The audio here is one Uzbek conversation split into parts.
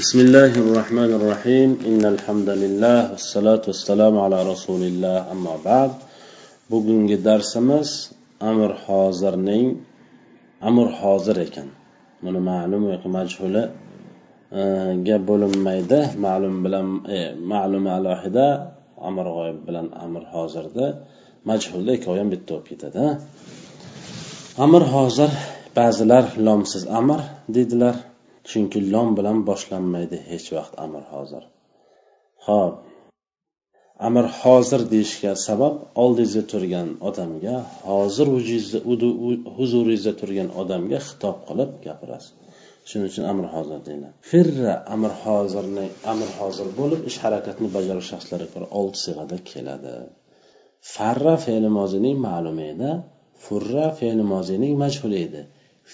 بسم الله الرحمن الرحيم إن الحمد لله والصلاة والسلام على رسول الله أما بعد bugungi darsimiz amr hozirning amr hozir ekan buni ma'lum yoki majhuli ga bo'linmaydi ma'lum bilan e, ma'lumi alohida amr g'oyib bilan amr hozirda majhulda ikkovi ham bitta bo'lib ketadi amr hozir ba'zilar lomsiz amr deydilar Chunki lom bilan boshlanmaydi hech vaqt amr hozir. Ho'p amr hozir deyishga sabab oldingizda turgan odamga hozir huzuringizda turgan odamga xitob qilib gapirasiz. Shuning uchun amr hozir deyiladi. Firra amr hozirni amr hozir bo'lib ish harakatni bajaruvchi shaxslarga ko'ra olti sig'ada keladi. Farra fe'li mozining ma'lumi edi furra fe'li mozining majhuli edi.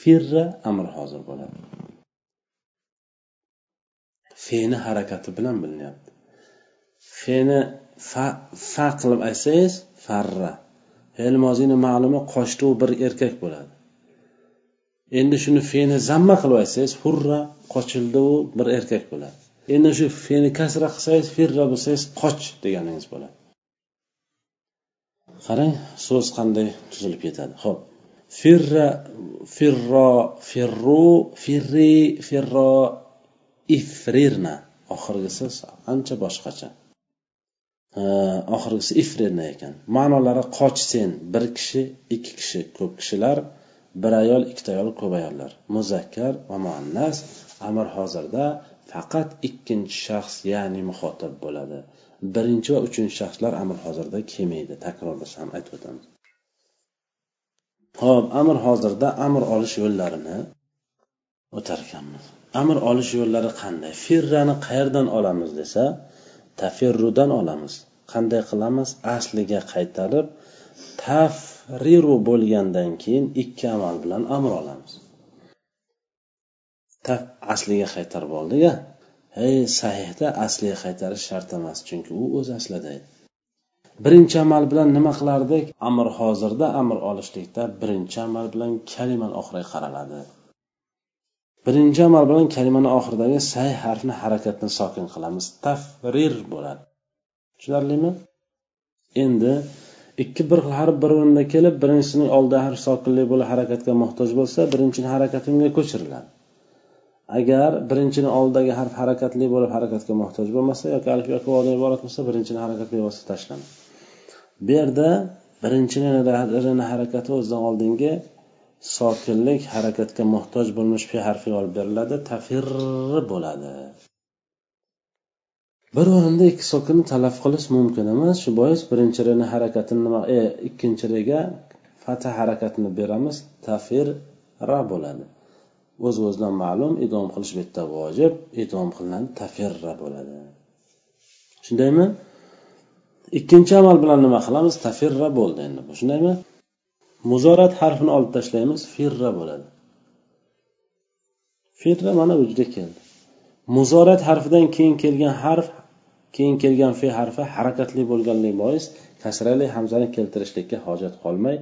Firra amr hozir bo'ladi. Fe'ni harakati bilan bilinyapti. Fe'ni fa, fa qilib aytsangiz farra. Fe'l mozini ma'lumi qochdi bir erkak bo'ladi. Endi shuni fe'ni zamma qilib aytsangiz hurra qochildi u bir erkak bo'ladi. Endi shu fe'ni kasra qilsangiz firra bo'lsangiz qoch deganingiz bo'ladi. Qarang so'z qanday tuzilib ketadi. Ho'p firra firro firru firri firro ifrirna. Oxirgisi ancha boshqacha. Oxirgisi ifrirna ekan. Ma'nolari qoch sen. Bir kishi ikki kishi. Ko'p kishilar bir ayol ikkita ayol ko'p ayollar. Muzakkar va muannas. Amr hozirda faqat ikkinchi shaxs ya'ni muxotab bo'ladi. Birinchi va uchinchi shaxslar amr hozirda kelmaydi. Takrorlasa ham aytib o'tamiz ho'p amr hozirda amr olish yo'llarini o'tar ekanmiz amr olish yo'llari qanday? Firrani qayerdan olamiz desa tafirrudan olamiz. Qanday qilamiz? Asliga qaytarib tafriru bo'lgandan keyin ikki amal bilan amr olamiz. Taf asliga qaytarib oldik a hey sahihda asliga qaytarish shart emas chunki u o'z aslida. Edi birinchi amal bilan nima qilardik? Amr hozirda amr olishlikda birinchi amal bilan kalimani oxiriga qaraladi. Birinchi amal bilan kalimani oxiridagi say harfni harakatni sokin qilamiz. Tafrir bo'ladi. Tushunarlimi? Endi ikki bir xil harf bir o'rinda kelib birinchisining oldida harf sokinlik bo'lib harakatga muhtoj bo'lsa birinchini harakati unga ko'chiriladi. Agar birinchini oldidagi harf harakatli bo'lib harakatga muhtoj bo'lmasa yoki alif yoki vodan iborat bo'lsa birinchini harakat bevosita tashlanadi bu yerda birinchini harakati o'zidan oldingi sokinlik harakatga muhtoj bo'lmish fe harfiga olib beriladi. Tafirri bo'ladi. Bir o'rinda ikki sokinni talaf qilish mumkin emas. Shu bois birinchi rini harakatini nima e, ikkinchi rga fatha harakatini beramiz. Tafir ra bo'ladi. O'z o'zidan ma'lum idom qilish bu yerda vojib. Idom qilinadi tafirra bo'ladi. Shundaymi? Ikkinchi amal bilan nima qilamiz? Tafirra bo'ldi endi bu. Shundaymi? Muzorat harfini olib tashlaymiz firra bo'ladi. Firra mana bu juda keldi muzorat harfidan keyin kelgan harf keyin kelgan fe harfi harakatli bo'lganligi bois kasrali hamzani keltirishlikka hojat qolmay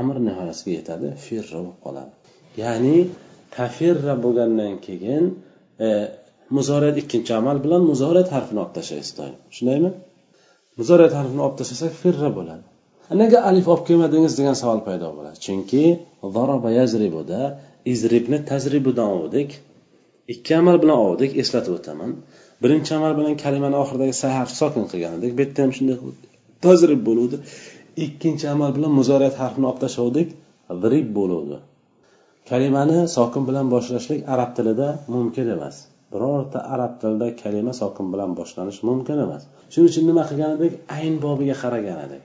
amr nihoyasiga yetadi firra bo'lib qoladi. Ya'ni tafirra bo'lgandan keyin e, muzorat ikkinchi amal bilan muzorat harfini olib tashlaysiz doim shundaymi? Muzorat harfini olib tashlasak firra bo'ladi. Nega alif olib kelmadingiz degan savol paydo bo'ladi. Chunki varoba yazribuda izribni tazribudan oldik ikki amal bilan oldik eslatib o'taman. Birinchi amal bilan kalimani oxiridagi sa harf sokin qilgan edik bu yerda ham shunday tajrib bo'luvdi. Ikkinchi amal bilan muzorat harfini olib tashlavdik vrib bo'luvdi. Kalimani sokin bilan boshlashlik arab tilida mumkin emas. Birorta arab tilida kalima sokin bilan boshlanishi mumkin emas. Shuning uchun nima qilgan edik? Ayn bobiga qaragan edik.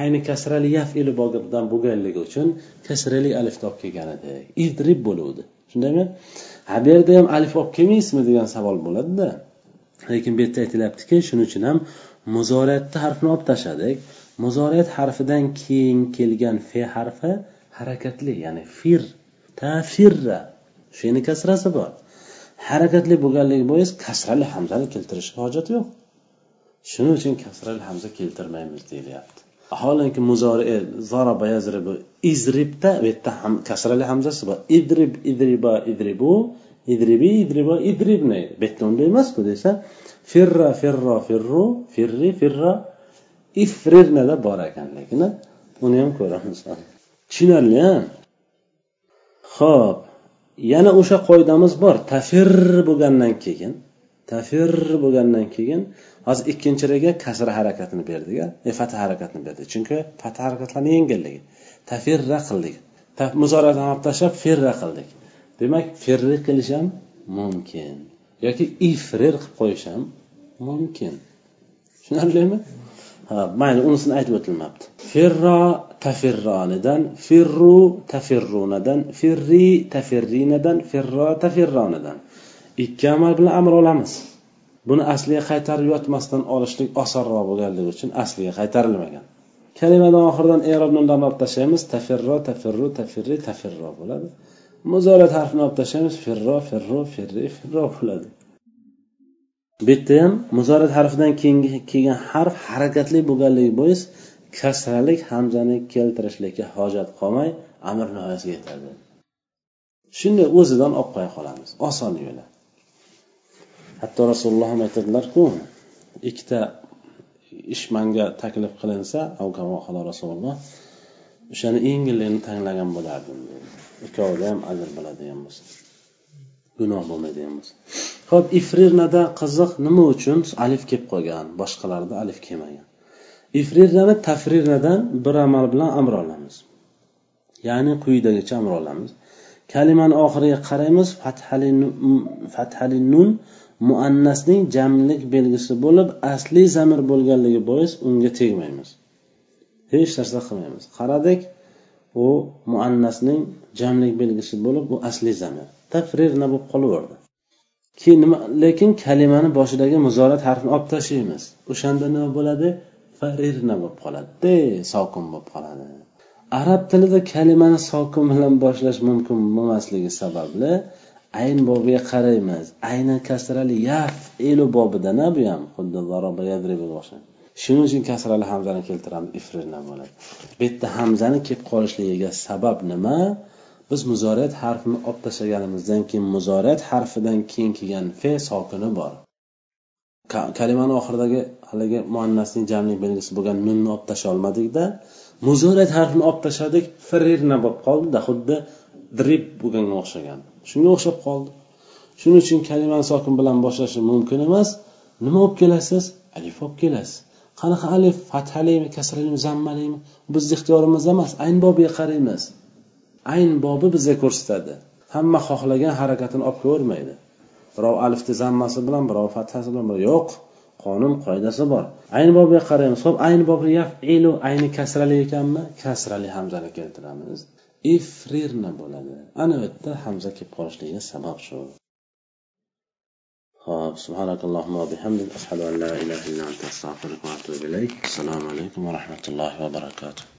Ayni kasrali yafili bo'lgan bo'lganligi uchun kasrali alifni olib kelgan edi. Idrib bo'luvdi. Shundaymi? Ha bu yerda ham alif olib kelmaysizmi degan savol bo'ladida. Lekin bu yerda aytilyaptiki shuning uchun ham muzoratni harfini olib tashladik. Muzorat harfidan keyin kelgan fe harfi harakatli ya'ni fir tafirra shuni kasrasi bor. Harakatli bo'lganligi bois kasrali hamzani keltirishga hojat yo'q. Shuning uchun kasrali hamza keltirmaymiz deyilyapti. Holanki muzori zaraba yazribu izribda bu yerda ham kasrali hamzasi bor. Idrib idriba idribu idribi idriba idribna bu yerda unday emasku desa firra firro firru firri firra ifrirnada bor ekan lekin uni ham ko'ramiz. Tushunarli ho'p yana o'sha qoidamiz bor. Tafir bo'lgandan keyin tafir bo'lgandan keyin hozir ikkinchi raga kasra harakatini berdik e, fatha harakatini berdik chunki fatha harakatlarni yengilligi tafirra qildik. Muzoratani olib tashlab firra qildik. Demak firri qilish ham mumkin. Yoki ifrir qilib qo'yish ham mumkin tushunarlimi ha mayli unisini aytib o'tilmabdi. Firro tafirronidan firru tafirrunadan firri tafirrinadan firro tafirronidan. Ikki amal bilan amr olamiz. Buni asliga qaytarib yotmasdan olishlik osonroq bo'lganligi uchun asliga qaytarilmagan. Kalimani oxiridan erob nunlarni olib tashlaymiz tafirro tafirru tafirri tafirro bo'ladi. Muzorat harfini olib tashlaymiz firro firru firri firro bo'ladi. Bu yerda ham muzorat harfidan keyingi kelgan harf harakatli bo'lganligi bois kasralik hamzani keltirishlikka hojat qolmay amr nihoyasiga yetadi. Shunday o'zidan olib qo'ya qolamiz. Oson yo'li hatto rasululloh ham aytadilarku ikkita ish manga taklif qilinsa rasululloh o'shani yengilligini tanlagan bo'lardim ikkovida ham ajr bo'ladigan bo'lsa gunoh bo'lmaydigan bo'lsa. Ho'p ifrirnada qiziq nima uchun? Alif kelib qolgan boshqalarida alif kelmagan. Ifrirnani tafrirnadan bir amal bilan amr olamiz. Ya'ni quyidagicha amr olamiz. Kalimani oxiriga qaraymiz fathali fathali nun muannasning jamlik belgisi bo'lib asliy zamir bo'lganligi bois unga tegmaymiz. Hech narsa qilmaymiz. Qaradik u muannasning jamlik belgisi bo'lib bu asliy zamir. Tafrirna bo'lib qolaverdi. Keyin nima lekin kalimani boshidagi muzorat harfini olib tashlaymiz. O'shanda nima bo'ladi? Farirna bo'lib qoladi. Sokin bo'lib qoladi. Arab tilida kalimani sokin bilan boshlash mumkin bo'lmasligi sababli ayn bobiga qaraymiz. Aynan kasrali yaf elu bobidana bu ham? Xuddi o'xshaydi. Shuning uchun kasrali hamzani keltiramiz. Ifrina bo'ladi bu yerda hamzani kelib qolishligiga sabab nima? Biz muzoriyat harfini olib tashlaganimizdan keyin muzoriyat harfidan keyin kelgan fe sokini bor. Kalimani oxiridagi haligi muannasning jamlik belgisi bo'lgan nunni olib tasha olmadikda muzoriyat harfini olib tashladik firirna bo'lib qoldida xuddi drib bo'lganga o'xshagan. Shunga o'xshab qoldi. Shuning uchun kalimani sokin bilan boshlashi mumkin emas. Nima olib kelasiz? Alif olib kelasiz. Qanaqa alif? Fathalimi kasralimi zammalimi bizni ixtiyorimizda emas ayn bobiga qaraymiz. Ayn bobi bizga ko'rsatadi. Hamma xohlagan harakatini olib kelavermaydi birov alifni zammasi bilan birov fathasi bilan yo'q qonun qoidasi bor. Ayn bobiga qaraymiz. Ho'p ayn bobi yafilu ayni kasrali ekanmi? Kasrali hamzani keltiramiz. Ifrirna bo'ladi. Ana bu yerda hamza kelib qolishligiga sabab shu. Hop subhanakallohumma va bihamdik. Ashhadu an la ilaha illa anta astag'firuka va atubu ilayk. Assalomu alaykum va rahmatullohi va barakatuh.